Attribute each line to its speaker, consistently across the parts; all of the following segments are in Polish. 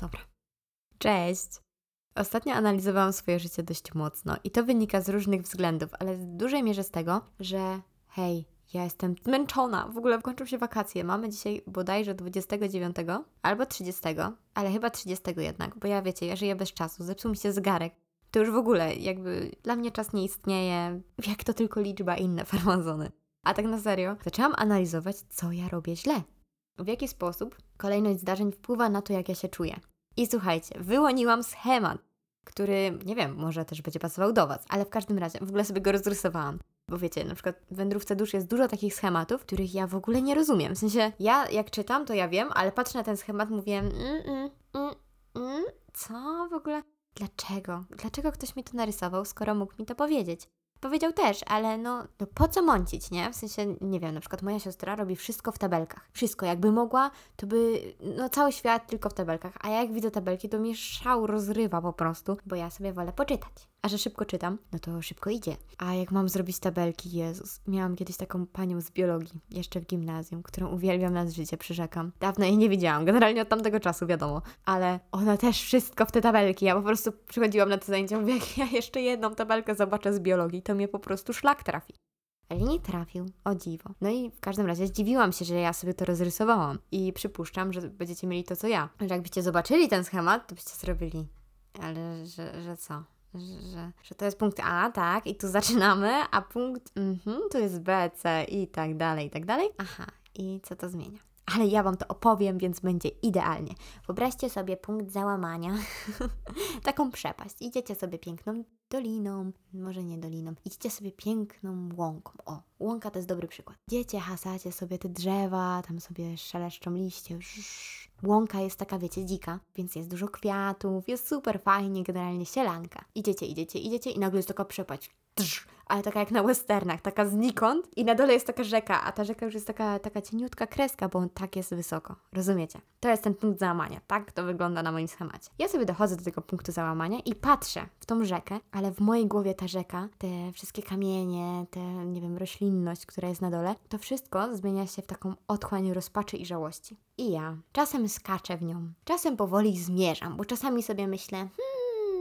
Speaker 1: Dobra. Cześć. Ostatnio analizowałam swoje życie dość mocno i to wynika z różnych względów, ale w dużej mierze z tego, że hej, ja jestem zmęczona. W ogóle kończą się wakacje. Mamy dzisiaj bodajże 29 albo 30, ale chyba 30 jednak, bo ja wiecie, ja żyję bez czasu, zepsuł mi się zegarek. To już w ogóle jakby dla mnie czas nie istnieje, jak to tylko liczba inne farmazony. A tak na serio, zaczęłam analizować, co ja robię źle. W jaki sposób kolejność zdarzeń wpływa na to, jak ja się czuję. I słuchajcie, wyłoniłam schemat, który, nie wiem, może też będzie pasował do Was, ale w każdym razie w ogóle sobie go rozrysowałam. Bo wiecie, na przykład w wędrówce dusz jest dużo takich schematów, których ja w ogóle nie rozumiem. W sensie, ja jak czytam, to ja wiem, ale patrzę na ten schemat, mówię, mm, mm, mm, co w ogóle? Dlaczego? Dlaczego ktoś mi to narysował, skoro mógł mi to powiedzieć? Powiedział też, ale no, no po co mącić, nie? W sensie, nie wiem, na przykład moja siostra robi wszystko w tabelkach. Wszystko, jakby mogła, to by, no cały świat tylko w tabelkach. A ja jak widzę tabelki, to mnie szał rozrywa po prostu, bo ja sobie wolę poczytać. A że szybko czytam, no to szybko idzie. A jak mam zrobić tabelki, Jezus. Miałam kiedyś taką panią z biologii, jeszcze w gimnazjum, którą uwielbiam na życie, przyrzekam. Dawno jej nie widziałam, generalnie od tamtego czasu, wiadomo. Ale ona też wszystko w te tabelki. Ja po prostu przychodziłam na te zajęcia, mówię, jak ja jeszcze jedną tabelkę zobaczę z biologii, to mnie po prostu szlak trafi. Ale nie trafił, o dziwo. No i w każdym razie zdziwiłam się, że ja sobie to rozrysowałam. I przypuszczam, że będziecie mieli to, co ja. Że jakbyście zobaczyli ten schemat, to byście zrobili. Ale że, że co? Że, że to jest punkt A, tak, i tu zaczynamy, a punkt mhm, tu jest B, C i tak dalej, i tak dalej. Aha, i co to zmienia? Ale ja Wam to opowiem, więc będzie idealnie. Wyobraźcie sobie punkt załamania, taką przepaść. Idziecie sobie piękną doliną, może nie doliną, idźcie sobie piękną łąką. O, łąka to jest dobry przykład. Idziecie, hasacie sobie te drzewa, tam sobie szeleszczą liście. Łąka jest taka, wiecie, dzika, więc jest dużo kwiatów, jest super fajnie, generalnie sielanka. Idziecie, idziecie, idziecie i nagle jest taka przepaść. Drz, ale taka jak na westernach, taka znikąd i na dole jest taka rzeka, a ta rzeka już jest taka, taka cieniutka kreska, bo on tak jest wysoko. Rozumiecie? To jest ten punkt załamania. Tak to wygląda na moim schemacie. Ja sobie dochodzę do tego punktu załamania i patrzę w tą rzekę, ale w mojej głowie ta rzeka, te wszystkie kamienie, te, nie wiem, roślinność, która jest na dole, to wszystko zmienia się w taką otchłań rozpaczy i żałości. I ja czasem skaczę w nią, czasem powoli zmierzam, bo czasami sobie myślę, hmm,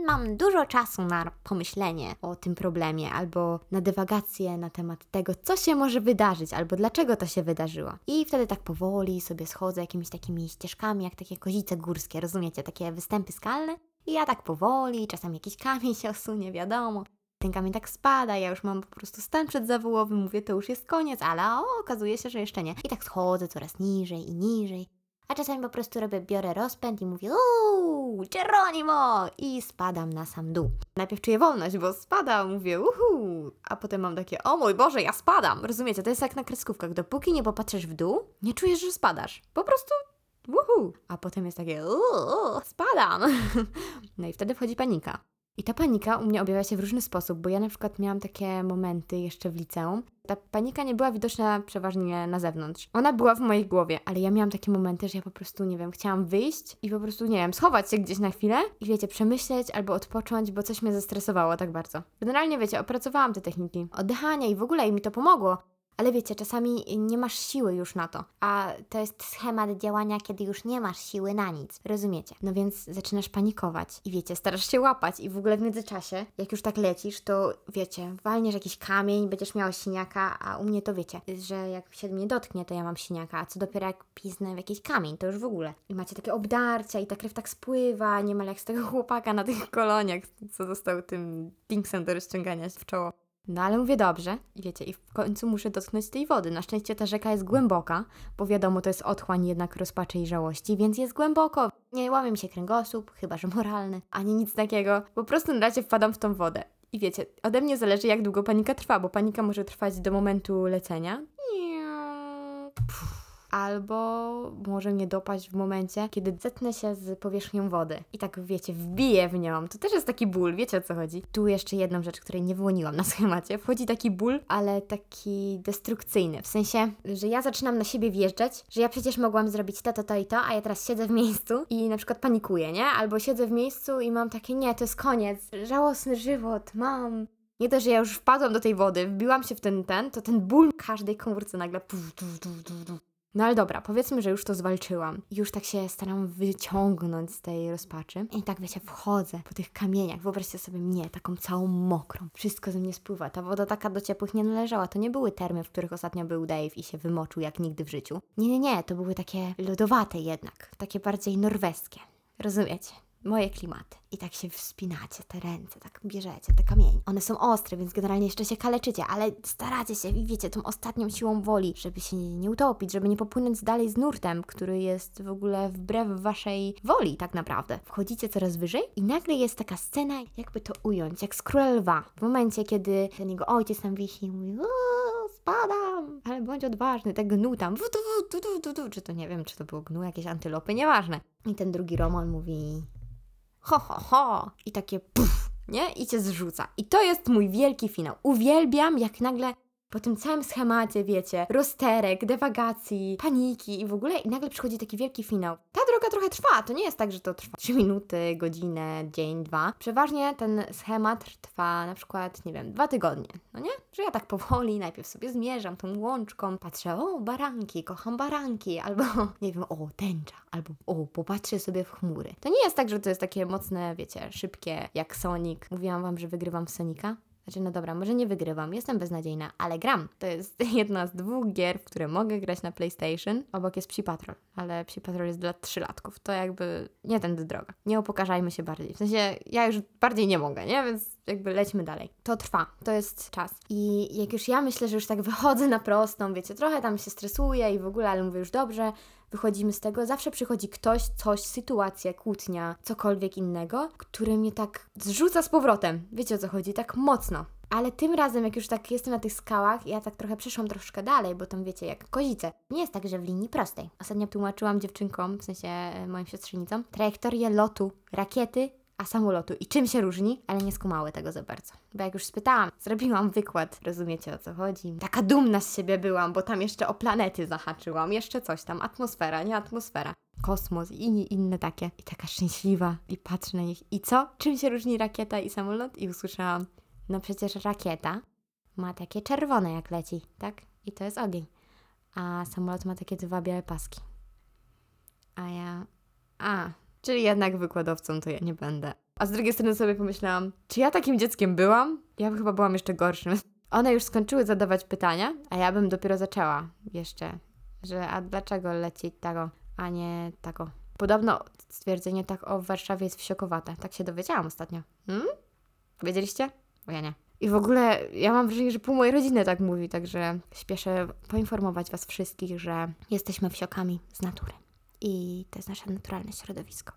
Speaker 1: mam dużo czasu na pomyślenie o tym problemie albo na dywagację na temat tego, co się może wydarzyć albo dlaczego to się wydarzyło. I wtedy tak powoli sobie schodzę jakimiś takimi ścieżkami, jak takie kozice górskie, rozumiecie, takie występy skalne. I ja tak powoli, czasem jakiś kamień się osunie, wiadomo. Ten kamień tak spada, ja już mam po prostu stan przedzawołowy, mówię, to już jest koniec, ale o, okazuje się, że jeszcze nie. I tak schodzę coraz niżej i niżej. A czasami po prostu robię, biorę rozpęd i mówię uuu, Geronimo! I spadam na sam dół. Najpierw czuję wolność, bo spadam, mówię uhu, a potem mam takie, o mój Boże, ja spadam! Rozumiecie, to jest jak na kreskówkach. Dopóki nie popatrzysz w dół, nie czujesz, że spadasz. Po prostu uhu, a potem jest takie uuu, spadam! No i wtedy wchodzi panika. I ta panika u mnie objawia się w różny sposób, bo ja na przykład miałam takie momenty jeszcze w liceum. Ta panika nie była widoczna przeważnie na zewnątrz. Ona była w mojej głowie, ale ja miałam takie momenty, że ja po prostu, nie wiem, chciałam wyjść i po prostu, nie wiem, schować się gdzieś na chwilę i wiecie, przemyśleć albo odpocząć, bo coś mnie zestresowało tak bardzo. Generalnie, wiecie, opracowałam te techniki oddychania i w ogóle i mi to pomogło. Ale wiecie, czasami nie masz siły już na to, a to jest schemat działania, kiedy już nie masz siły na nic. Rozumiecie? No więc zaczynasz panikować i wiecie, starasz się łapać i w ogóle w międzyczasie, jak już tak lecisz, to wiecie, walniesz jakiś kamień, będziesz miała siniaka, a u mnie to wiecie, że jak się mnie dotknie, to ja mam siniaka, a co dopiero jak piznę w jakiś kamień, to już w ogóle. I macie takie obdarcia i ta krew tak spływa, niemal jak z tego chłopaka na tych koloniach, co został tym dingsem do rozciągania w czoło. No ale mówię dobrze wiecie, i w końcu muszę dotknąć tej wody. Na szczęście ta rzeka jest głęboka, bo wiadomo, to jest otchłań jednak rozpaczy i żałości, więc jest głęboko. Nie łamie mi się kręgosłup, chyba że moralny, ani nic takiego. Po prostu na razie wpadam w tą wodę. I wiecie, ode mnie zależy jak długo panika trwa, bo panika może trwać do momentu lecenia. Albo może mnie dopaść w momencie, kiedy zetnę się z powierzchnią wody i tak, wiecie, wbiję w nią. To też jest taki ból, wiecie o co chodzi. Tu jeszcze jedną rzecz, której nie wyłoniłam na schemacie. Wchodzi taki ból, ale taki destrukcyjny. W sensie, że ja zaczynam na siebie wjeżdżać, że ja przecież mogłam zrobić to, to, to i to, a ja teraz siedzę w miejscu i na przykład panikuję, nie? Albo siedzę w miejscu i mam takie, nie, to jest koniec, żałosny żywot, mam nie to, że ja już wpadłam do tej wody, wbiłam się w ten ten, to ten ból każdej komórce nagle No ale dobra, powiedzmy, że już to zwalczyłam. Już tak się staram wyciągnąć z tej rozpaczy. I tak wiecie, wchodzę po tych kamieniach. Wyobraźcie sobie mnie, taką całą mokrą. Wszystko ze mnie spływa. Ta woda taka do ciepłych nie należała. To nie były termy, w których ostatnio był Dave i się wymoczył jak nigdy w życiu. Nie, nie, nie, to były takie lodowate jednak. Takie bardziej norweskie. Rozumiecie? Moje klimaty. I tak się wspinacie, te ręce, tak bierzecie te kamienie. One są ostre, więc generalnie jeszcze się kaleczycie, ale staracie się i wiecie, tą ostatnią siłą woli, żeby się nie utopić, żeby nie popłynąć dalej z nurtem, który jest w ogóle wbrew waszej woli tak naprawdę. Wchodzicie coraz wyżej i nagle jest taka scena, jakby to ująć, jak z Króla Lwa. W momencie, kiedy ten jego ojciec tam wisi i mówi spadam, ale bądź odważny, tak gnu tam, czy to nie wiem, czy to było gnu, jakieś antylopy, nieważne. I ten drugi Roman mówi, ho, ho, ho. I takie puf, nie? I cię zrzuca. I to jest mój wielki finał. Uwielbiam, jak nagle po tym całym schemacie, wiecie, rozterek, dewagacji, paniki i w ogóle i nagle przychodzi taki wielki finał. Ta droga trochę trwa, to nie jest tak, że to trwa 3 minuty, godzinę, dzień, dwa. Przeważnie ten schemat trwa na przykład, nie wiem, dwa tygodnie, no nie? Że ja tak powoli najpierw sobie zmierzam tą łączką, patrzę, o, baranki, kocham baranki, albo nie wiem, o, tęcza, albo o, popatrzę sobie w chmury. To nie jest tak, że to jest takie mocne, wiecie, szybkie, jak Sonic. Mówiłam Wam, że wygrywam Sonika. Znaczy, no dobra, może nie wygrywam, jestem beznadziejna, ale gram. To jest jedna z dwóch gier, w które mogę grać na PlayStation. Obok jest Psi Patrol, ale Psi Patrol jest dla trzylatków. To jakby nie tędy droga. Nie opokarzajmy się bardziej. W sensie, ja już bardziej nie mogę, nie? Więc jakby lećmy dalej. To trwa, to jest czas. I jak już ja myślę, że już tak wychodzę na prostą, wiecie, trochę tam się stresuję i w ogóle, ale mówię już dobrze, wychodzimy z tego, zawsze przychodzi ktoś, coś, sytuacja, kłótnia, cokolwiek innego, który mnie tak zrzuca z powrotem. Wiecie o co chodzi? Tak mocno. Ale tym razem, jak już tak jestem na tych skałach, ja tak trochę przeszłam troszkę dalej, bo tam wiecie, jak kozice. Nie jest tak, że w linii prostej. Ostatnio tłumaczyłam dziewczynkom, w sensie e, moim siostrzenicom, trajektorię lotu rakiety a samolotu i czym się różni, ale nie skumały tego za bardzo. Bo jak już spytałam, zrobiłam wykład, rozumiecie o co chodzi. Taka dumna z siebie byłam, bo tam jeszcze o planety zahaczyłam, jeszcze coś tam, atmosfera, nie atmosfera. Kosmos i inne takie. I taka szczęśliwa i patrzę na nich. I co? Czym się różni rakieta i samolot? I usłyszałam, no przecież rakieta ma takie czerwone jak leci, tak? I to jest ogień. A samolot ma takie dwa białe paski. A ja... A, Czyli jednak wykładowcą to ja nie będę. A z drugiej strony sobie pomyślałam, czy ja takim dzieckiem byłam? Ja chyba byłam jeszcze gorszym. One już skończyły zadawać pytania, a ja bym dopiero zaczęła jeszcze, że a dlaczego leci tako, a nie tako. Podobno stwierdzenie tak o Warszawie jest wsiokowate. Tak się dowiedziałam ostatnio. Hmm? Wiedzieliście? Bo ja nie. I w ogóle ja mam wrażenie, że pół mojej rodziny tak mówi, także śpieszę poinformować Was wszystkich, że jesteśmy wsiokami z natury i to jest nasze naturalne środowisko.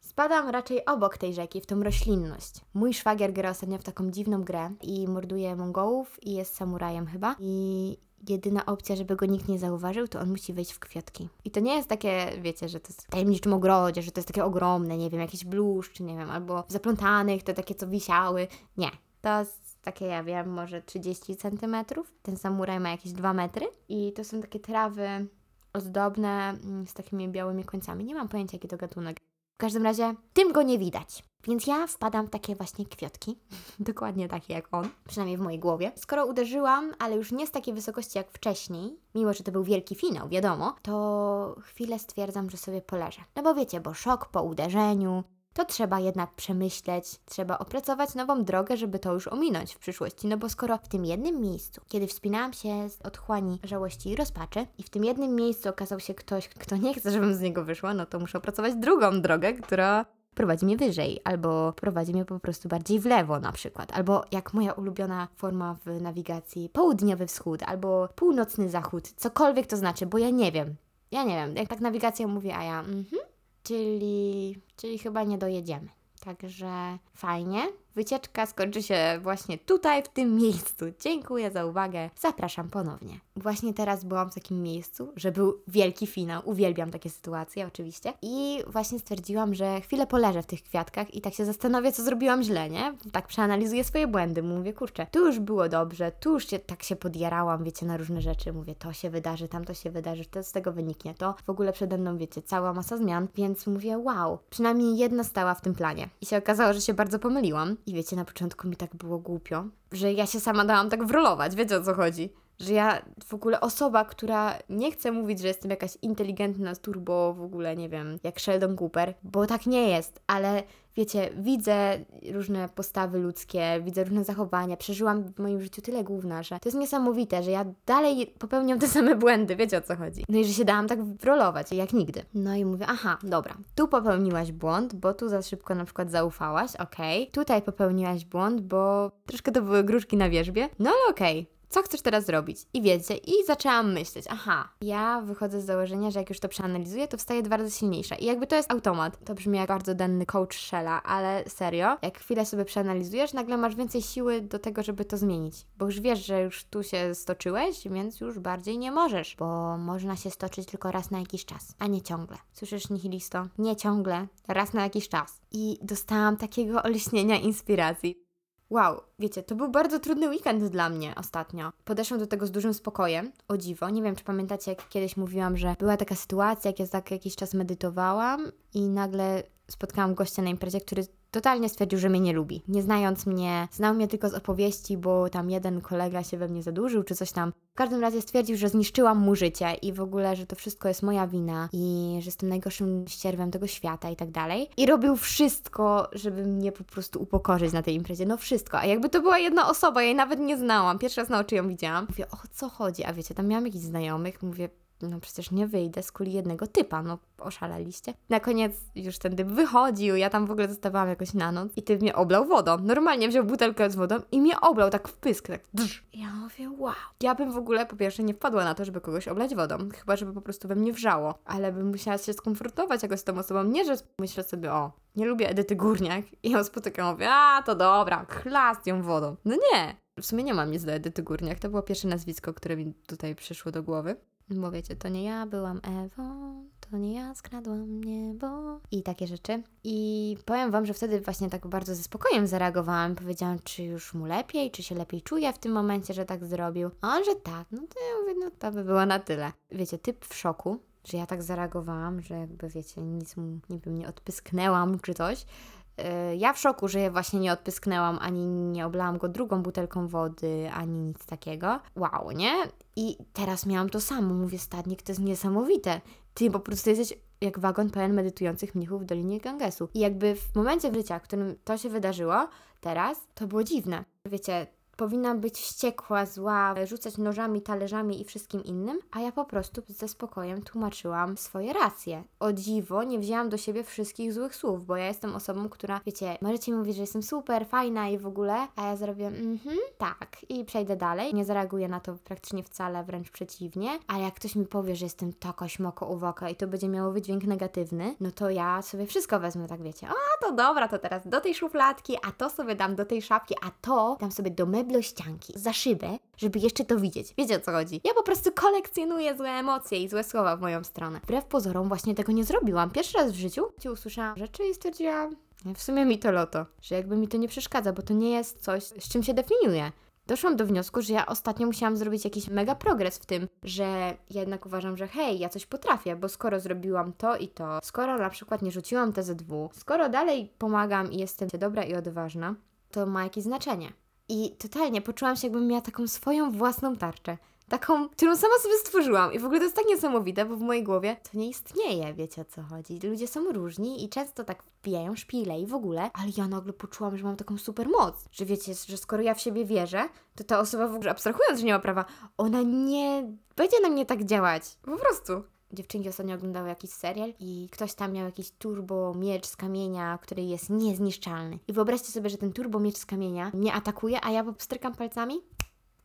Speaker 1: Spadam raczej obok tej rzeki, w tą roślinność. Mój szwagier gra ostatnio w taką dziwną grę i morduje Mongołów i jest samurajem chyba. I jedyna opcja, żeby go nikt nie zauważył, to on musi wejść w kwiatki. I to nie jest takie, wiecie, że to jest w tajemniczym ogrodzie, że to jest takie ogromne, nie wiem, jakieś bluszcz, nie wiem, albo zaplątanych, te takie, co wisiały. Nie. To jest takie, ja wiem, może 30 centymetrów. Ten samuraj ma jakieś 2 metry. I to są takie trawy ozdobne mm, z takimi białymi końcami. Nie mam pojęcia, jaki to gatunek. W każdym razie tym go nie widać. Więc ja wpadam w takie właśnie kwiatki, dokładnie takie jak on, przynajmniej w mojej głowie. Skoro uderzyłam, ale już nie z takiej wysokości jak wcześniej, mimo że to był wielki finał, wiadomo, to chwilę stwierdzam, że sobie poleżę. No bo wiecie, bo szok po uderzeniu, to trzeba jednak przemyśleć, trzeba opracować nową drogę, żeby to już ominąć w przyszłości. No bo skoro w tym jednym miejscu, kiedy wspinałam się z otchłani żałości i rozpaczy, i w tym jednym miejscu okazał się ktoś, kto nie chce, żebym z niego wyszła, no to muszę opracować drugą drogę, która prowadzi mnie wyżej, albo prowadzi mnie po prostu bardziej w lewo na przykład, albo jak moja ulubiona forma w nawigacji, południowy wschód, albo północny zachód, cokolwiek to znaczy, bo ja nie wiem. Ja nie wiem, jak tak nawigacja mówi, a ja mhm, czyli, czyli chyba nie dojedziemy. Także fajnie. Wycieczka skończy się właśnie tutaj, w tym miejscu. Dziękuję za uwagę. Zapraszam ponownie. Właśnie teraz byłam w takim miejscu, że był wielki finał. Uwielbiam takie sytuacje, oczywiście. I właśnie stwierdziłam, że chwilę poleżę w tych kwiatkach i tak się zastanowię, co zrobiłam źle, nie? Tak przeanalizuję swoje błędy. Mówię, kurczę, tu już było dobrze, tu już się, tak się podjarałam, wiecie, na różne rzeczy. Mówię, to się wydarzy, tam to się wydarzy, to z tego wyniknie to. W ogóle przede mną, wiecie, cała masa zmian, więc mówię, wow, przynajmniej jedna stała w tym planie. I się okazało, że się bardzo pomyliłam. I wiecie, na początku mi tak było głupio, że ja się sama dałam tak wrolować, wiecie o co chodzi. Że ja w ogóle osoba, która nie chce mówić, że jestem jakaś inteligentna turbo, w ogóle nie wiem, jak Sheldon Cooper, bo tak nie jest, ale wiecie, widzę różne postawy ludzkie, widzę różne zachowania, przeżyłam w moim życiu tyle gówna, że to jest niesamowite, że ja dalej popełniam te same błędy, wiecie o co chodzi. No i że się dałam tak wrolować, jak nigdy. No i mówię, aha, dobra, tu popełniłaś błąd, bo tu za szybko na przykład zaufałaś, okej, okay. tutaj popełniłaś błąd, bo troszkę to były gruszki na wierzbie, no ale okej, okay co chcesz teraz zrobić? I wiecie, i zaczęłam myśleć, aha, ja wychodzę z założenia, że jak już to przeanalizuję, to wstaję dwa razy silniejsza. I jakby to jest automat. To brzmi jak bardzo denny coach Shella, ale serio, jak chwilę sobie przeanalizujesz, nagle masz więcej siły do tego, żeby to zmienić. Bo już wiesz, że już tu się stoczyłeś, więc już bardziej nie możesz, bo można się stoczyć tylko raz na jakiś czas, a nie ciągle. Słyszysz, nihilisto? Nie ciągle, raz na jakiś czas. I dostałam takiego olśnienia inspiracji. Wow, wiecie, to był bardzo trudny weekend dla mnie ostatnio. Podeszłam do tego z dużym spokojem, o dziwo. Nie wiem, czy pamiętacie, jak kiedyś mówiłam, że była taka sytuacja, jak ja tak jakiś czas medytowałam i nagle spotkałam gościa na imprezie, który totalnie stwierdził, że mnie nie lubi. Nie znając mnie, znał mnie tylko z opowieści, bo tam jeden kolega się we mnie zadłużył, czy coś tam. W każdym razie stwierdził, że zniszczyłam mu życie i w ogóle, że to wszystko jest moja wina i że jestem najgorszym ścierwem tego świata i tak dalej. I robił wszystko, żeby mnie po prostu upokorzyć na tej imprezie. No wszystko. A jakby to była jedna osoba, ja jej nawet nie znałam. Pierwszy raz na oczy ją widziałam. Mówię, o co chodzi? A wiecie, tam miałam jakichś znajomych. Mówię, no przecież nie wyjdę z kuli jednego typa, no oszaleliście. Na koniec już ten typ wychodził, ja tam w ogóle zostawałam jakoś na noc i typ mnie oblał wodą. Normalnie wziął butelkę z wodą i mnie oblał tak w pysk, tak drz. Ja mówię, wow. Ja bym w ogóle po pierwsze nie wpadła na to, żeby kogoś oblać wodą, chyba żeby po prostu we mnie wrzało, ale bym musiała się skonfrontować jakoś z tą osobą, nie, że myślę sobie, o, nie lubię Edyty Górniak i ją spotykam, mówię, a to dobra, chlast ją wodą. No nie, w sumie nie mam nic do Edyty Górniak, to było pierwsze nazwisko, które mi tutaj przyszło do głowy. Bo wiecie, to nie ja byłam Ewą, to nie ja skradłam niebo i takie rzeczy. I powiem Wam, że wtedy właśnie tak bardzo ze spokojem zareagowałam. Powiedziałam, czy już mu lepiej, czy się lepiej czuje w tym momencie, że tak zrobił. A on, że tak. No to ja mówię, no to by było na tyle. Wiecie, typ w szoku, że ja tak zareagowałam, że jakby wiecie, nic mu, nie nie odpysknęłam czy coś. Y, ja w szoku, że je właśnie nie odpysknęłam, ani nie oblałam go drugą butelką wody, ani nic takiego. Wow, nie? I teraz miałam to samo. Mówię, stadnik, to jest niesamowite. Ty po prostu jesteś jak wagon pełen medytujących mnichów w Dolinie Gangesu. I jakby w momencie życia, w którym to się wydarzyło, teraz, to było dziwne. Wiecie, Powinnam być wściekła, zła, rzucać nożami, talerzami i wszystkim innym, a ja po prostu ze spokojem tłumaczyłam swoje racje. O dziwo, nie wzięłam do siebie wszystkich złych słów, bo ja jestem osobą, która, wiecie, możecie mówić, że jestem super, fajna i w ogóle, a ja zrobię, mhm, tak, i przejdę dalej. Nie zareaguję na to praktycznie wcale, wręcz przeciwnie, a jak ktoś mi powie, że jestem taka śmoko uwoka i to będzie miało wydźwięk negatywny, no to ja sobie wszystko wezmę, tak wiecie, a to dobra, to teraz do tej szufladki, a to sobie dam do tej szafki, a to dam sobie do mebli do ścianki, za szybę, żeby jeszcze to widzieć. Wiecie o co chodzi? Ja po prostu kolekcjonuję złe emocje i złe słowa w moją stronę. Wbrew pozorom właśnie tego nie zrobiłam. Pierwszy raz w życiu ci usłyszałam rzeczy i stwierdziłam, w sumie mi to loto, że jakby mi to nie przeszkadza, bo to nie jest coś, z czym się definiuję. Doszłam do wniosku, że ja ostatnio musiałam zrobić jakiś mega progres w tym, że jednak uważam, że hej, ja coś potrafię, bo skoro zrobiłam to i to, skoro na przykład nie rzuciłam TZW, skoro dalej pomagam i jestem dobra i odważna, to ma jakieś znaczenie. I totalnie poczułam się, jakbym miała taką swoją własną tarczę. Taką, którą sama sobie stworzyłam. I w ogóle to jest tak niesamowite, bo w mojej głowie to nie istnieje, wiecie o co chodzi. Ludzie są różni i często tak wbijają szpile i w ogóle, ale ja nagle poczułam, że mam taką super moc. Że wiecie, że skoro ja w siebie wierzę, to ta osoba w ogóle, abstrahując, że nie ma prawa, ona nie będzie na mnie tak działać. Po prostu dziewczynki ostatnio oglądały jakiś serial i ktoś tam miał jakiś turbo miecz z kamienia, który jest niezniszczalny. I wyobraźcie sobie, że ten turbo miecz z kamienia mnie atakuje, a ja popstrykam palcami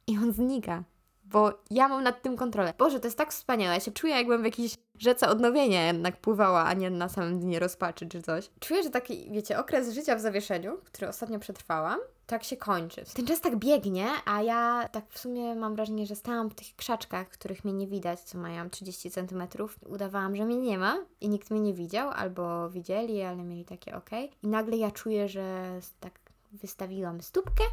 Speaker 1: i on znika. Bo ja mam nad tym kontrolę. Boże, to jest tak wspaniałe. Ja się czuję, jakbym w jakiejś rzece odnowienia jednak pływała, a nie na samym dnie rozpaczy czy coś. Czuję, że taki, wiecie, okres życia w zawieszeniu, który ostatnio przetrwałam, tak się kończy. Ten czas tak biegnie, a ja tak w sumie mam wrażenie, że stałam w tych krzaczkach, których mnie nie widać, co mają 30 cm. Udawałam, że mnie nie ma i nikt mnie nie widział, albo widzieli, ale mieli takie ok. I nagle ja czuję, że tak wystawiłam stópkę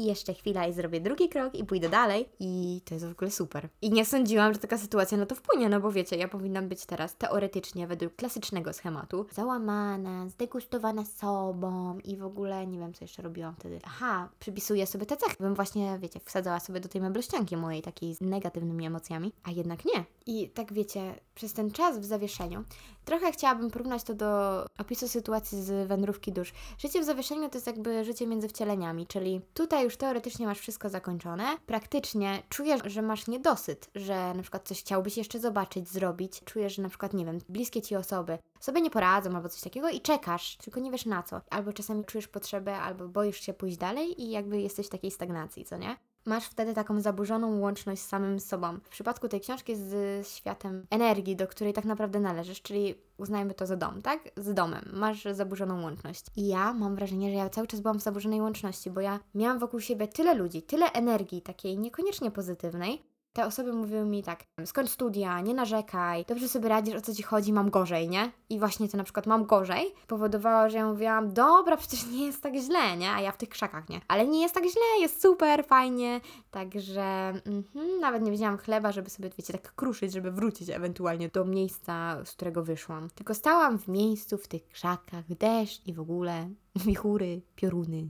Speaker 1: i jeszcze chwila i zrobię drugi krok i pójdę dalej i to jest w ogóle super. I nie sądziłam, że taka sytuacja na to wpłynie, no bo wiecie, ja powinnam być teraz teoretycznie według klasycznego schematu załamana, zdegustowana sobą i w ogóle nie wiem, co jeszcze robiłam wtedy. Aha, przypisuję sobie te cechy. Bym właśnie, wiecie, wsadzała sobie do tej meblościanki mojej takiej z negatywnymi emocjami, a jednak nie. I tak wiecie, przez ten czas w zawieszeniu trochę chciałabym porównać to do opisu sytuacji z wędrówki dusz. Życie w zawieszeniu to jest jakby życie między wcieleniami, czyli tutaj już teoretycznie masz wszystko zakończone, praktycznie czujesz, że masz niedosyt, że na przykład coś chciałbyś jeszcze zobaczyć, zrobić, czujesz, że na przykład, nie wiem, bliskie ci osoby sobie nie poradzą albo coś takiego i czekasz, tylko nie wiesz na co. Albo czasami czujesz potrzebę, albo boisz się pójść dalej i jakby jesteś w takiej stagnacji, co nie? Masz wtedy taką zaburzoną łączność z samym sobą. W przypadku tej książki z światem energii, do której tak naprawdę należysz, czyli uznajmy to za dom, tak? Z domem. Masz zaburzoną łączność. I ja mam wrażenie, że ja cały czas byłam w zaburzonej łączności, bo ja miałam wokół siebie tyle ludzi, tyle energii takiej niekoniecznie pozytywnej, te osoby mówiły mi tak, skończ studia, nie narzekaj, dobrze sobie radzisz, o co ci chodzi, mam gorzej, nie? I właśnie to na przykład mam gorzej powodowało, że ja mówiłam, dobra, przecież nie jest tak źle, nie? A ja w tych krzakach, nie? Ale nie jest tak źle, jest super, fajnie, także mhm, nawet nie wzięłam chleba, żeby sobie, wiecie, tak kruszyć, żeby wrócić ewentualnie do miejsca, z którego wyszłam. Tylko stałam w miejscu, w tych krzakach, deszcz i w ogóle wichury, pioruny.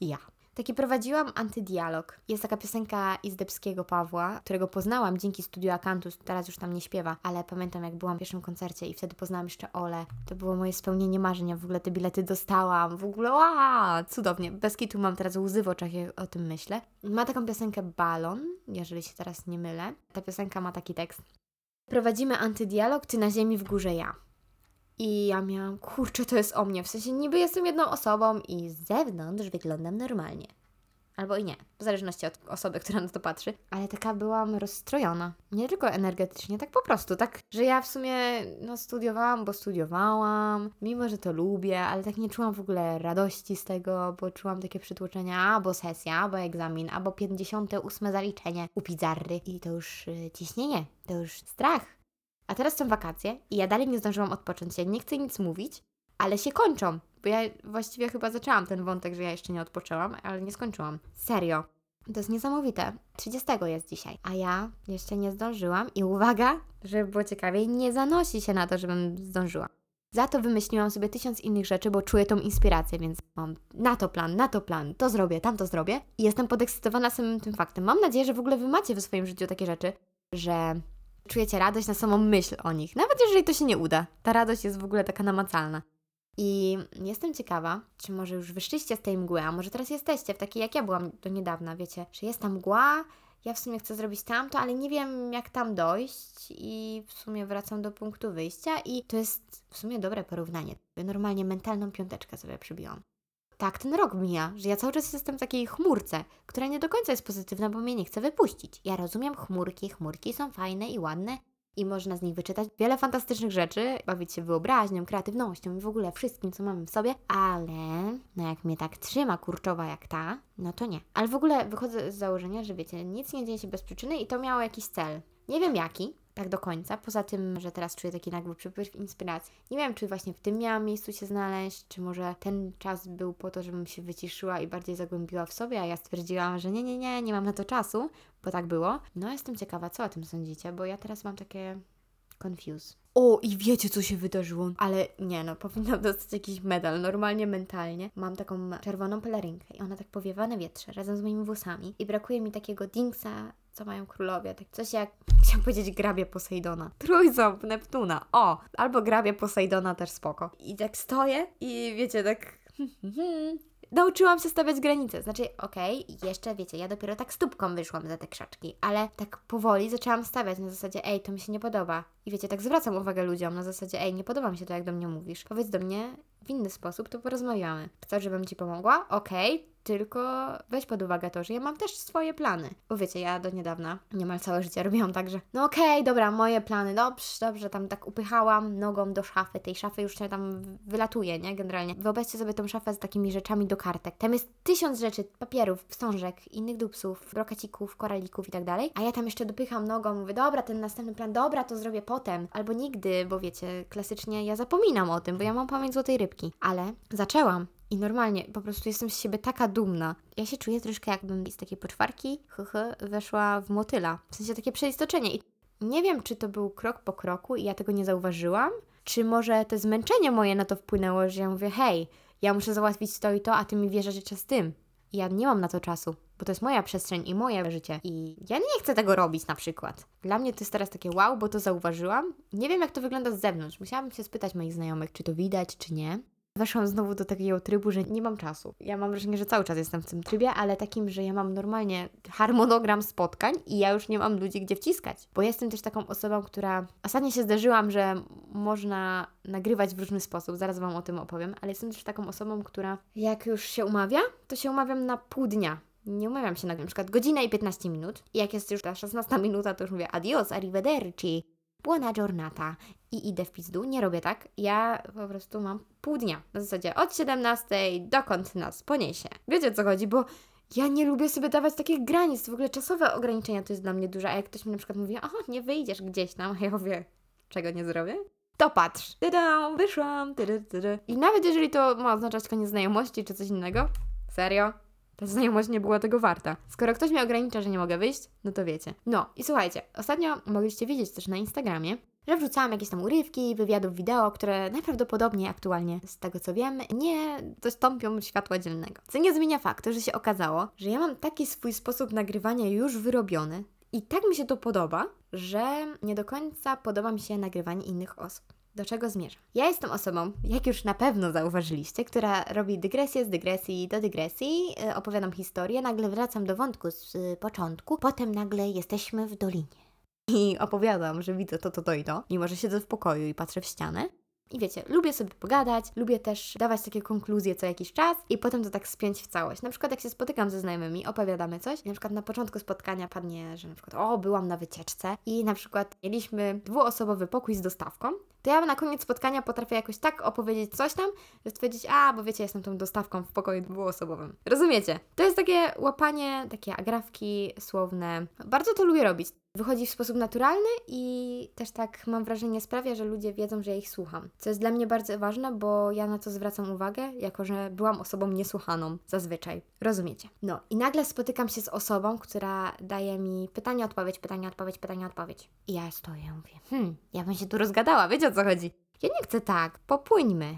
Speaker 1: I ja. Taki prowadziłam antydialog. Jest taka piosenka Izdebskiego Pawła, którego poznałam dzięki studiu Akantus, teraz już tam nie śpiewa, ale pamiętam jak byłam w pierwszym koncercie i wtedy poznałam jeszcze Ole. To było moje spełnienie marzenia, w ogóle te bilety dostałam, w ogóle ła, cudownie. Bez kitu mam teraz łzy w oczach, jak o tym myślę. Ma taką piosenkę Balon, jeżeli się teraz nie mylę. Ta piosenka ma taki tekst. Prowadzimy antydialog, ty na ziemi, w górze ja. I ja miałam, kurczę, to jest o mnie. W sensie niby jestem jedną osobą i z zewnątrz wyglądam normalnie. Albo i nie, w zależności od osoby, która na to patrzy. Ale taka byłam rozstrojona. Nie tylko energetycznie, tak po prostu. Tak, że ja w sumie no, studiowałam, bo studiowałam, mimo że to lubię, ale tak nie czułam w ogóle radości z tego, bo czułam takie przytłoczenia, albo sesja, albo egzamin, albo 58 zaliczenie u pizzarry. I to już y, ciśnienie, to już strach. A teraz są wakacje i ja dalej nie zdążyłam odpocząć. Ja nie chcę nic mówić, ale się kończą. Bo ja właściwie chyba zaczęłam ten wątek, że ja jeszcze nie odpoczęłam, ale nie skończyłam. Serio. To jest niesamowite. 30 jest dzisiaj, a ja jeszcze nie zdążyłam i uwaga, żeby było ciekawiej, nie zanosi się na to, żebym zdążyła. Za to wymyśliłam sobie tysiąc innych rzeczy, bo czuję tą inspirację, więc mam na to plan, na to plan, to zrobię, tam to zrobię i jestem podekscytowana samym tym faktem. Mam nadzieję, że w ogóle wy macie w swoim życiu takie rzeczy, że czujecie radość na samą myśl o nich, nawet jeżeli to się nie uda. Ta radość jest w ogóle taka namacalna. I jestem ciekawa, czy może już wyszliście z tej mgły, a może teraz jesteście w takiej, jak ja byłam do niedawna, wiecie, że jest ta mgła, ja w sumie chcę zrobić tamto, ale nie wiem jak tam dojść i w sumie wracam do punktu wyjścia i to jest w sumie dobre porównanie. Normalnie mentalną piąteczkę sobie przybiłam. Tak ten rok mija, że ja cały czas jestem w takiej chmurce, która nie do końca jest pozytywna, bo mnie nie chce wypuścić. Ja rozumiem chmurki, chmurki są fajne i ładne, i można z nich wyczytać wiele fantastycznych rzeczy, bawić się wyobraźnią, kreatywnością i w ogóle wszystkim, co mamy w sobie, ale no jak mnie tak trzyma kurczowa jak ta, no to nie. Ale w ogóle wychodzę z założenia, że wiecie, nic nie dzieje się bez przyczyny i to miało jakiś cel. Nie wiem jaki, tak do końca. Poza tym, że teraz czuję taki nagły przypływ inspiracji. Nie wiem, czy właśnie w tym miałam miejscu się znaleźć, czy może ten czas był po to, żebym się wyciszyła i bardziej zagłębiła w sobie, a ja stwierdziłam, że nie, nie, nie, nie mam na to czasu, bo tak było. No, jestem ciekawa, co o tym sądzicie, bo ja teraz mam takie confuse. O, i wiecie, co się wydarzyło. Ale nie no, powinnam dostać jakiś medal. Normalnie, mentalnie. Mam taką czerwoną pelerynkę i ona tak powiewa na wietrze razem z moimi włosami. I brakuje mi takiego dingsa, co mają królowie. Tak coś jak, chciałam powiedzieć, grabie Posejdona. Trójząb Neptuna. O, albo grabie Posejdona też spoko. I tak stoję i wiecie, tak... nauczyłam się stawiać granice. Znaczy, okej, okay, jeszcze wiecie, ja dopiero tak stópką wyszłam za te krzaczki, ale tak powoli zaczęłam stawiać na zasadzie, ej, to mi się nie podoba. I wiecie, tak zwracam uwagę ludziom na zasadzie, ej, nie podoba mi się to, jak do mnie mówisz. Powiedz do mnie w inny sposób, to porozmawiamy. Chcesz, żebym Ci pomogła? Okej, okay tylko weź pod uwagę to, że ja mam też swoje plany. Bo wiecie, ja do niedawna niemal całe życie robiłam tak, że no okej, okay, dobra, moje plany, dobrze, dobrze, tam tak upychałam nogą do szafy, tej szafy już się tam wylatuje, nie, generalnie. Wyobraźcie sobie tą szafę z takimi rzeczami do kartek. Tam jest tysiąc rzeczy, papierów, wstążek, innych dupsów, brokacików, koralików i tak dalej, a ja tam jeszcze dopycham nogą, mówię, dobra, ten następny plan, dobra, to zrobię potem, albo nigdy, bo wiecie, klasycznie ja zapominam o tym, bo ja mam pamięć złotej rybki, ale zaczęłam I normalnie, po prostu jestem z siebie taka dumna. Ja się czuję troszkę jakbym z takiej poczwarki, hyhy, weszła w motyla. W sensie takie przeistoczenie. I nie wiem, czy to był krok po kroku i ja tego nie zauważyłam, czy może to zmęczenie moje na to wpłynęło, że ja mówię, hej, ja muszę załatwić to i to, a ty mi wierzysz jeszcze z tym. I ja nie mam na to czasu, bo to jest moja przestrzeń i moje życie. I ja nie chcę tego robić na przykład. Dla mnie to jest teraz takie wow, bo to zauważyłam. Nie wiem, jak to wygląda z zewnątrz. Musiałabym się spytać moich znajomych, czy to widać, czy nie. Weszłam znowu do takiego trybu, że nie mam czasu. Ja mam wrażenie, że cały czas jestem w tym trybie, ale takim, że ja mam normalnie harmonogram spotkań i ja już nie mam ludzi gdzie wciskać. Bo jestem też taką osobą, która. Ostatnio się zdarzyłam, że można nagrywać w różny sposób, zaraz Wam o tym opowiem, ale jestem też taką osobą, która jak już się umawia, to się umawiam na pół dnia. Nie umawiam się na, na przykład godzinę i 15 minut. I jak jest już ta 16 minuta, to już mówię adios, arrivederci, buona giornata i idę w pizdu. Nie robię tak. Ja po prostu mam pół dnia. Na zasadzie od 17 dokąd nas poniesie. Wiecie o co chodzi, bo ja nie lubię sobie dawać takich granic. W ogóle czasowe ograniczenia to jest dla mnie duże. A jak ktoś mi na przykład mówi, aha, nie wyjdziesz gdzieś tam, a ja mówię, czego nie zrobię? To patrz. Tyda, wyszłam. I nawet jeżeli to ma oznaczać koniec znajomości czy coś innego, serio, ta znajomość nie była tego warta. Skoro ktoś mnie ogranicza, że nie mogę wyjść, no to wiecie. No i słuchajcie, ostatnio mogliście widzieć też na Instagramie, że wrzucałam jakieś tam urywki, wywiadów wideo, które najprawdopodobniej aktualnie, z tego co wiem, nie dostąpią światła dziennego. Co nie zmienia faktu, że się okazało, że ja mam taki swój sposób nagrywania już wyrobiony i tak mi się to podoba, że nie do końca podoba mi się nagrywanie innych osób. Do czego zmierzam? Ja jestem osobą, jak już na pewno zauważyliście, która robi dygresję z dygresji do dygresji, yy, opowiadam historię, nagle wracam do wątku z yy, początku, potem nagle jesteśmy w dolinie. I opowiadam, że widzę to, to, to i to, mimo że siedzę w pokoju i patrzę w ścianę. I wiecie, lubię sobie pogadać, lubię też dawać takie konkluzje co jakiś czas i potem to tak spiąć w całość. Na przykład jak się spotykam ze znajomymi, opowiadamy coś, na przykład na początku spotkania padnie, że na przykład o, byłam na wycieczce i na przykład mieliśmy dwuosobowy pokój z dostawką, to ja na koniec spotkania potrafię jakoś tak opowiedzieć coś tam, że stwierdzić, a, bo wiecie, jestem tą dostawką w pokoju dwuosobowym. Rozumiecie? To jest takie łapanie, takie agrafki słowne. Bardzo to lubię robić. Wychodzi w sposób naturalny i też tak mam wrażenie sprawia, że ludzie wiedzą, że ja ich słucham. Co jest dla mnie bardzo ważne, bo ja na to zwracam uwagę, jako że byłam osobą niesłuchaną zazwyczaj. Rozumiecie? No i nagle spotykam się z osobą, która daje mi pytanie, odpowiedź, pytanie, odpowiedź, pytanie, odpowiedź. I ja stoję, mówię, hmm, ja bym się tu rozgadała, wiecie o co chodzi? Ja nie chcę tak, popłyńmy.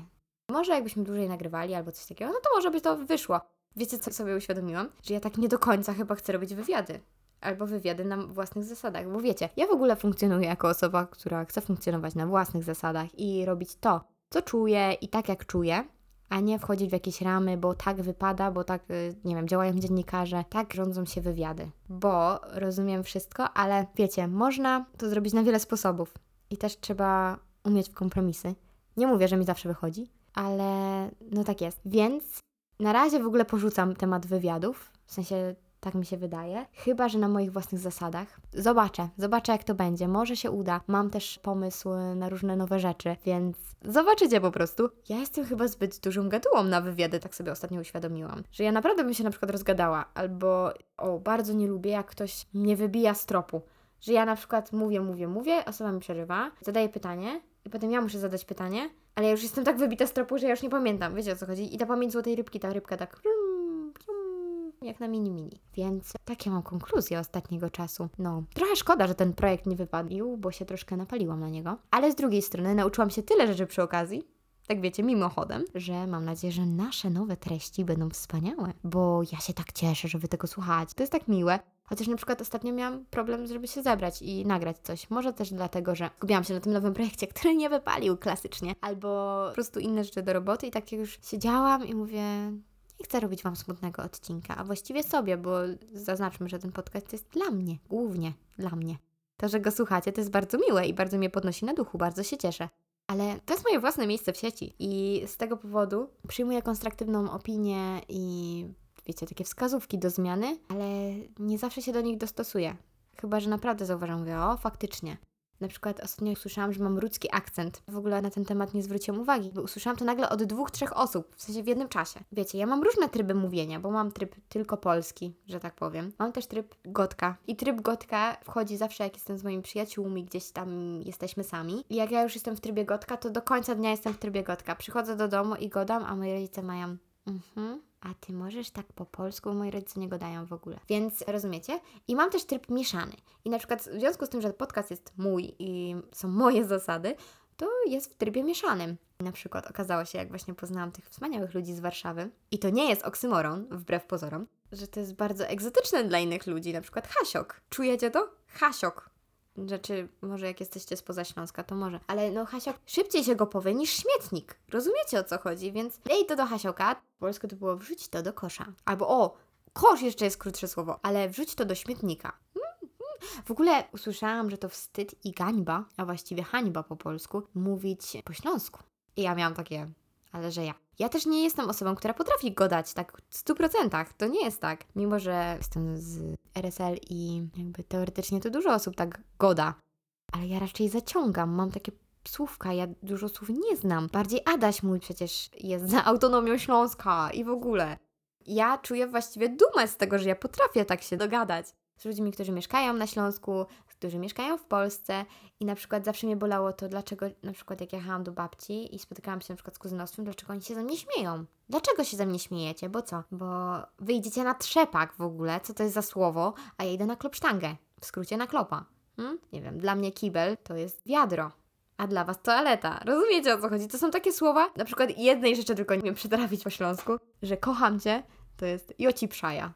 Speaker 1: Może jakbyśmy dłużej nagrywali albo coś takiego, no to może by to wyszło. Wiecie, co sobie uświadomiłam? Że ja tak nie do końca chyba chcę robić wywiady albo wywiady na własnych zasadach. Bo wiecie, ja w ogóle funkcjonuję jako osoba, która chce funkcjonować na własnych zasadach i robić to, co czuję i tak jak czuję, a nie wchodzić w jakieś ramy, bo tak wypada, bo tak, y, nie wiem, działają dziennikarze, tak rządzą się wywiady. Bo rozumiem wszystko, ale wiecie, można to zrobić na wiele sposobów i też trzeba umieć w kompromisy. Nie mówię, że mi zawsze wychodzi, ale no tak jest. Więc na razie w ogóle porzucam temat wywiadów, w sensie tak mi się wydaje. Chyba, że na moich własnych zasadach. Zobaczę, zobaczę jak to będzie. Może się uda. Mam też pomysł na różne nowe rzeczy, więc zobaczycie po prostu. Ja jestem chyba zbyt dużą gadułą na wywiady, tak sobie ostatnio uświadomiłam. Że ja naprawdę bym się na przykład rozgadała, albo o, bardzo nie lubię, jak ktoś mnie wybija z tropu. Że ja na przykład mówię, mówię, mówię, osoba mi przerywa, zadaje pytanie i potem ja muszę zadać pytanie, ale ja już jestem tak wybita z tropu, że ja już nie pamiętam. Wiecie o co chodzi? I ta pamięć złotej rybki, ta rybka tak jak na mini mini. Więc takie mam konkluzje ostatniego czasu. No, trochę szkoda, że ten projekt nie wypadł, bo się troszkę napaliłam na niego. Ale z drugiej strony nauczyłam się tyle rzeczy przy okazji, tak wiecie, mimochodem, że mam nadzieję, że nasze nowe treści będą wspaniałe, bo ja się tak cieszę, że wy tego słuchacie. To jest tak miłe. Chociaż na przykład ostatnio miałam problem, żeby się zebrać i nagrać coś. Może też dlatego, że skupiłam się na tym nowym projekcie, który nie wypalił klasycznie, albo po prostu inne rzeczy do roboty i tak już siedziałam i mówię, nie chcę robić Wam smutnego odcinka, a właściwie sobie, bo zaznaczmy, że ten podcast jest dla mnie, głównie dla mnie. To, że go słuchacie, to jest bardzo miłe i bardzo mnie podnosi na duchu, bardzo się cieszę. Ale to jest moje własne miejsce w sieci i z tego powodu przyjmuję konstruktywną opinię i wiecie, takie wskazówki do zmiany, ale nie zawsze się do nich dostosuję. Chyba, że naprawdę zauważam, mówię, o, faktycznie, na przykład ostatnio usłyszałam, że mam ludzki akcent. W ogóle na ten temat nie zwróciłam uwagi, bo usłyszałam to nagle od dwóch, trzech osób, w sensie w jednym czasie. Wiecie, ja mam różne tryby mówienia, bo mam tryb tylko polski, że tak powiem. Mam też tryb gotka. I tryb gotka wchodzi zawsze, jak jestem z moimi przyjaciółmi, gdzieś tam jesteśmy sami. I jak ja już jestem w trybie gotka, to do końca dnia jestem w trybie gotka. Przychodzę do domu i godam, a moi rodzice mają Mhm. A ty możesz tak po polsku? Moi rodzice nie gadają w ogóle. Więc rozumiecie? I mam też tryb mieszany. I na przykład w związku z tym, że podcast jest mój i są moje zasady, to jest w trybie mieszanym. Na przykład okazało się, jak właśnie poznałam tych wspaniałych ludzi z Warszawy, i to nie jest oksymoron, wbrew pozorom, że to jest bardzo egzotyczne dla innych ludzi, na przykład Hasiok. Czujecie to? Hasiok. Rzeczy, może jak jesteście spoza Śląska, to może. Ale no Hasiok, szybciej się go powie niż śmietnik. Rozumiecie o co chodzi? Więc dej to do Hasioka. W polsku to było wrzuć to do kosza. Albo o, kosz jeszcze jest krótsze słowo, ale wrzuć to do śmietnika. W ogóle usłyszałam, że to wstyd i gańba, a właściwie hańba po polsku, mówić po śląsku. I ja miałam takie, ale że ja. Ja też nie jestem osobą, która potrafi godać tak w 100%. To nie jest tak. Mimo, że jestem z RSL i jakby teoretycznie to dużo osób tak goda. Ale ja raczej zaciągam. Mam takie słówka, ja dużo słów nie znam. Bardziej Adaś mój przecież jest za autonomią Śląska i w ogóle. Ja czuję właściwie dumę z tego, że ja potrafię tak się dogadać z ludźmi, którzy mieszkają na Śląsku, którzy mieszkają w Polsce i na przykład zawsze mnie bolało to, dlaczego na przykład jak jechałam do babci i spotykałam się na przykład z kuzynostwem, dlaczego oni się ze mnie śmieją? Dlaczego się ze mnie śmiejecie? Bo co? Bo wyjdziecie na trzepak w ogóle, co to jest za słowo, a ja idę na klopsztangę, w skrócie na klopa. Hmm? Nie wiem, dla mnie kibel to jest wiadro, a dla was toaleta. Rozumiecie o co chodzi? To są takie słowa, na przykład jednej rzeczy tylko nie wiem przetrafić po śląsku, że kocham cię, to jest joci przaja.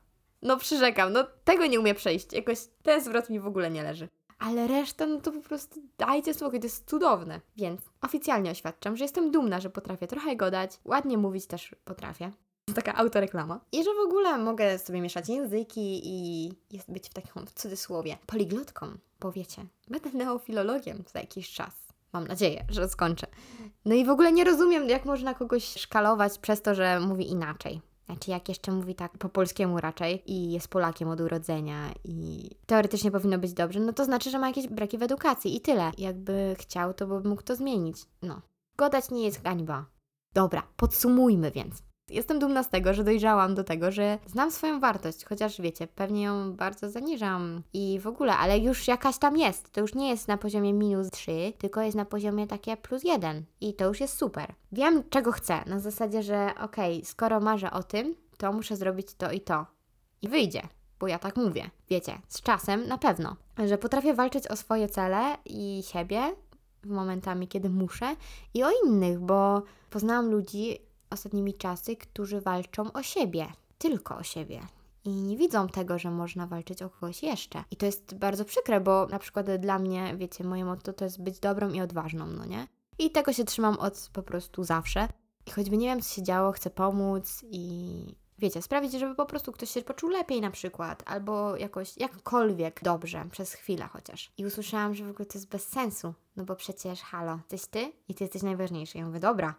Speaker 1: No przyrzekam, no tego nie umiem przejść. Jakoś ten zwrot mi w ogóle nie leży. Ale reszta, no to po prostu dajcie spokój, to jest cudowne. Więc oficjalnie oświadczam, że jestem dumna, że potrafię trochę godać, ładnie mówić też potrafię. To taka autoreklama. I że w ogóle mogę sobie mieszać języki i jest być w takim w cudzysłowie poliglotką, powiecie. Będę neofilologiem za jakiś czas. Mam nadzieję, że skończę. No i w ogóle nie rozumiem, jak można kogoś szkalować przez to, że mówi inaczej. Znaczy, jak jeszcze mówi tak po polskiemu raczej i jest Polakiem od urodzenia i teoretycznie powinno być dobrze, no to znaczy, że ma jakieś braki w edukacji i tyle. Jakby chciał, to by mógł to zmienić. No. Godać nie jest hańba. Dobra, podsumujmy więc. Jestem dumna z tego, że dojrzałam do tego, że znam swoją wartość, chociaż wiecie, pewnie ją bardzo zaniżam i w ogóle, ale już jakaś tam jest. To już nie jest na poziomie minus 3, tylko jest na poziomie takie plus 1 i to już jest super. Wiem, czego chcę, na zasadzie, że okej, okay, skoro marzę o tym, to muszę zrobić to i to. I wyjdzie, bo ja tak mówię. Wiecie, z czasem na pewno, że potrafię walczyć o swoje cele i siebie w momentami, kiedy muszę i o innych, bo poznałam ludzi, ostatnimi czasy, którzy walczą o siebie, tylko o siebie. I nie widzą tego, że można walczyć o kogoś jeszcze. I to jest bardzo przykre, bo na przykład dla mnie, wiecie, moje motto to jest być dobrą i odważną, no nie? I tego się trzymam od po prostu zawsze. I choćby nie wiem, co się działo, chcę pomóc i wiecie, sprawić, żeby po prostu ktoś się poczuł lepiej na przykład, albo jakoś, jakkolwiek dobrze, przez chwilę chociaż. I usłyszałam, że w ogóle to jest bez sensu, no bo przecież halo, jesteś ty i ty jesteś najważniejszy. Ja mówię, dobra,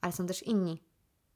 Speaker 1: ale są też inni.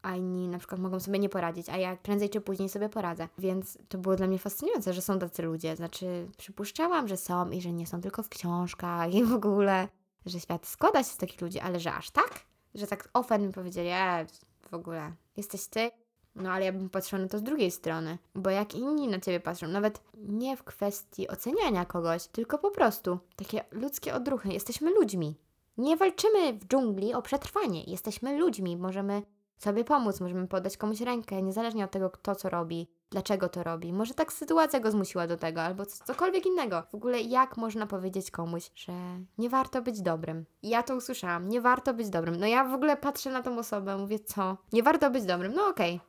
Speaker 1: A inni na przykład mogą sobie nie poradzić, a ja prędzej czy później sobie poradzę. Więc to było dla mnie fascynujące, że są tacy ludzie. Znaczy, przypuszczałam, że są i że nie są tylko w książkach i w ogóle, że świat składa się z takich ludzi, ale że aż tak? Że tak ofen mi powiedzieli, e, w ogóle, jesteś ty? No ale ja bym patrzyła na to z drugiej strony, bo jak inni na ciebie patrzą, nawet nie w kwestii oceniania kogoś, tylko po prostu takie ludzkie odruchy. Jesteśmy ludźmi. Nie walczymy w dżungli o przetrwanie. Jesteśmy ludźmi, możemy sobie pomóc, możemy podać komuś rękę, niezależnie od tego, kto co robi, dlaczego to robi. Może tak sytuacja go zmusiła do tego, albo cokolwiek innego. W ogóle jak można powiedzieć komuś, że nie warto być dobrym? Ja to usłyszałam, nie warto być dobrym. No ja w ogóle patrzę na tą osobę, mówię, co? Nie warto być dobrym, no okej.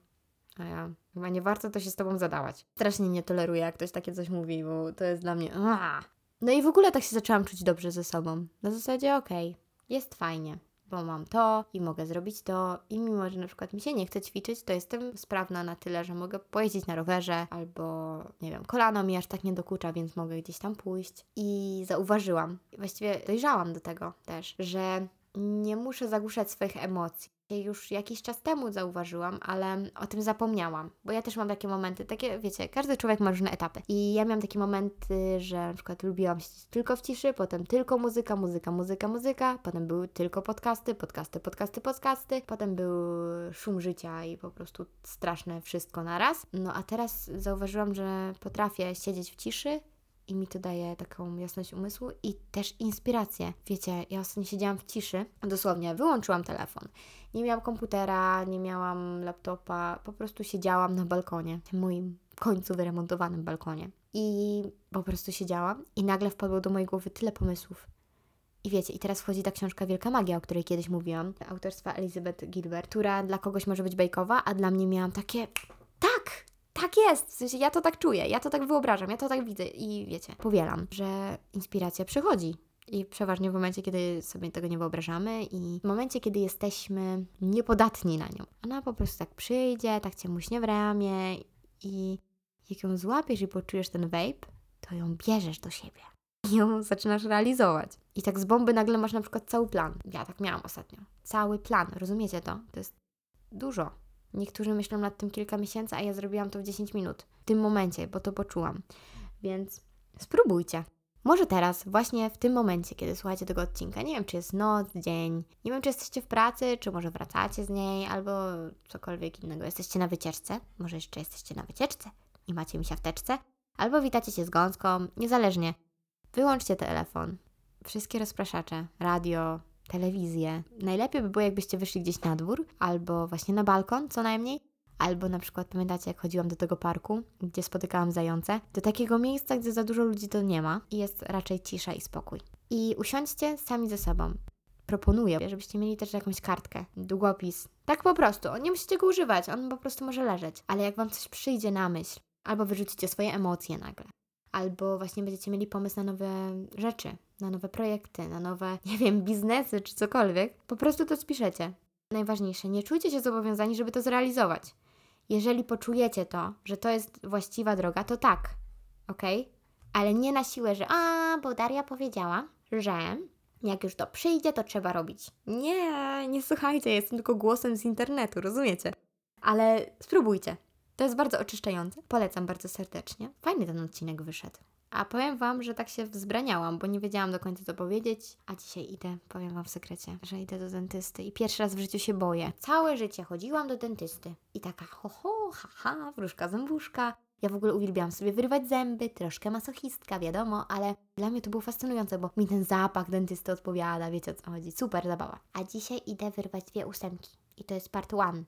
Speaker 1: Okay. A ja, chyba nie warto to się z tobą zadawać. Strasznie nie toleruję, jak ktoś takie coś mówi, bo to jest dla mnie... Aaaa. No i w ogóle tak się zaczęłam czuć dobrze ze sobą. Na zasadzie, okej, okay, jest fajnie bo mam to i mogę zrobić to i mimo, że na przykład mi się nie chce ćwiczyć, to jestem sprawna na tyle, że mogę pojeździć na rowerze albo, nie wiem, kolano mi aż tak nie dokucza, więc mogę gdzieś tam pójść. I zauważyłam, właściwie dojrzałam do tego też, że nie muszę zagłuszać swoich emocji już jakiś czas temu zauważyłam, ale o tym zapomniałam, bo ja też mam takie momenty, takie, wiecie, każdy człowiek ma różne etapy. I ja miałam takie momenty, że na przykład lubiłam siedzieć tylko w ciszy, potem tylko muzyka, muzyka, muzyka, muzyka, potem były tylko podcasty, podcasty, podcasty, podcasty, potem był szum życia i po prostu straszne wszystko naraz. No a teraz zauważyłam, że potrafię siedzieć w ciszy i mi to daje taką jasność umysłu i też inspirację. Wiecie, ja ostatnio siedziałam w ciszy, dosłownie wyłączyłam telefon. Nie miałam komputera, nie miałam laptopa, po prostu siedziałam na balkonie, moim końcu wyremontowanym balkonie. I po prostu siedziałam i nagle wpadło do mojej głowy tyle pomysłów. I wiecie, i teraz wchodzi ta książka Wielka Magia, o której kiedyś mówiłam, autorstwa Elizabeth Gilbert, która dla kogoś może być bajkowa, a dla mnie miałam takie, tak, jest, w sensie ja to tak czuję, ja to tak wyobrażam, ja to tak widzę i wiecie, powielam, że inspiracja przychodzi. I przeważnie w momencie, kiedy sobie tego nie wyobrażamy i w momencie, kiedy jesteśmy niepodatni na nią. Ona po prostu tak przyjdzie, tak Cię muśnie w ramię i jak ją złapiesz i poczujesz ten vape, to ją bierzesz do siebie i ją zaczynasz realizować. I tak z bomby nagle masz na przykład cały plan. Ja tak miałam ostatnio. Cały plan, rozumiecie to? To jest dużo. Niektórzy myślą nad tym kilka miesięcy, a ja zrobiłam to w 10 minut. W tym momencie, bo to poczułam. Więc spróbujcie. Może teraz, właśnie w tym momencie, kiedy słuchacie tego odcinka, nie wiem, czy jest noc, dzień, nie wiem, czy jesteście w pracy, czy może wracacie z niej, albo cokolwiek innego. Jesteście na wycieczce, może jeszcze jesteście na wycieczce i macie misia w teczce, albo witacie się z gąską, niezależnie. Wyłączcie telefon, wszystkie rozpraszacze, radio, telewizję. Najlepiej by było, jakbyście wyszli gdzieś na dwór, albo właśnie na balkon, co najmniej, albo na przykład pamiętacie, jak chodziłam do tego parku, gdzie spotykałam zające, do takiego miejsca, gdzie za dużo ludzi to nie ma i jest raczej cisza i spokój. I usiądźcie sami ze sobą. Proponuję, żebyście mieli też jakąś kartkę, długopis. Tak po prostu, nie musicie go używać, on po prostu może leżeć. Ale jak Wam coś przyjdzie na myśl, albo wyrzucicie swoje emocje nagle, albo właśnie będziecie mieli pomysł na nowe rzeczy, na nowe projekty, na nowe, nie wiem, biznesy czy cokolwiek, po prostu to spiszecie. Najważniejsze, nie czujcie się zobowiązani, żeby to zrealizować. Jeżeli poczujecie to, że to jest właściwa droga, to tak, ok? Ale nie na siłę, że a, bo Daria powiedziała, że jak już to przyjdzie, to trzeba robić. Nie, nie słuchajcie, jestem tylko głosem z internetu, rozumiecie? Ale spróbujcie. To jest bardzo oczyszczające. Polecam bardzo serdecznie. Fajny ten odcinek wyszedł. A powiem Wam, że tak się wzbraniałam, bo nie wiedziałam do końca co powiedzieć. A dzisiaj idę, powiem Wam w sekrecie, że idę do dentysty i pierwszy raz w życiu się boję. Całe życie chodziłam do dentysty i taka ho, ho ha, ha, wróżka zębuszka. Ja w ogóle uwielbiałam sobie wyrywać zęby, troszkę masochistka, wiadomo, ale dla mnie to było fascynujące, bo mi ten zapach dentysty odpowiada, wiecie o co chodzi. Super zabawa. A dzisiaj idę wyrwać dwie ósemki i to jest part one,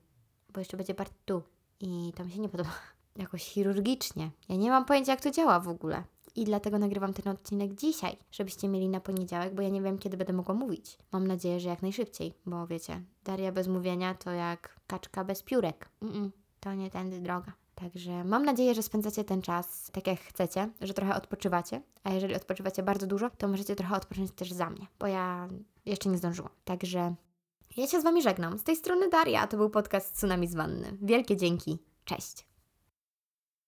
Speaker 1: bo jeszcze będzie part two i to mi się nie podoba. Jakoś chirurgicznie. Ja nie mam pojęcia, jak to działa w ogóle. I dlatego nagrywam ten odcinek dzisiaj, żebyście mieli na poniedziałek, bo ja nie wiem, kiedy będę mogła mówić. Mam nadzieję, że jak najszybciej, bo wiecie, Daria bez mówienia to jak kaczka bez piórek. Mm-mm, to nie tędy droga. Także mam nadzieję, że spędzacie ten czas tak jak chcecie, że trochę odpoczywacie, a jeżeli odpoczywacie bardzo dużo, to możecie trochę odpocząć też za mnie, bo ja jeszcze nie zdążyłam. Także ja się z Wami żegnam. Z tej strony Daria, a to był podcast Tsunami z. Wielkie dzięki. Cześć.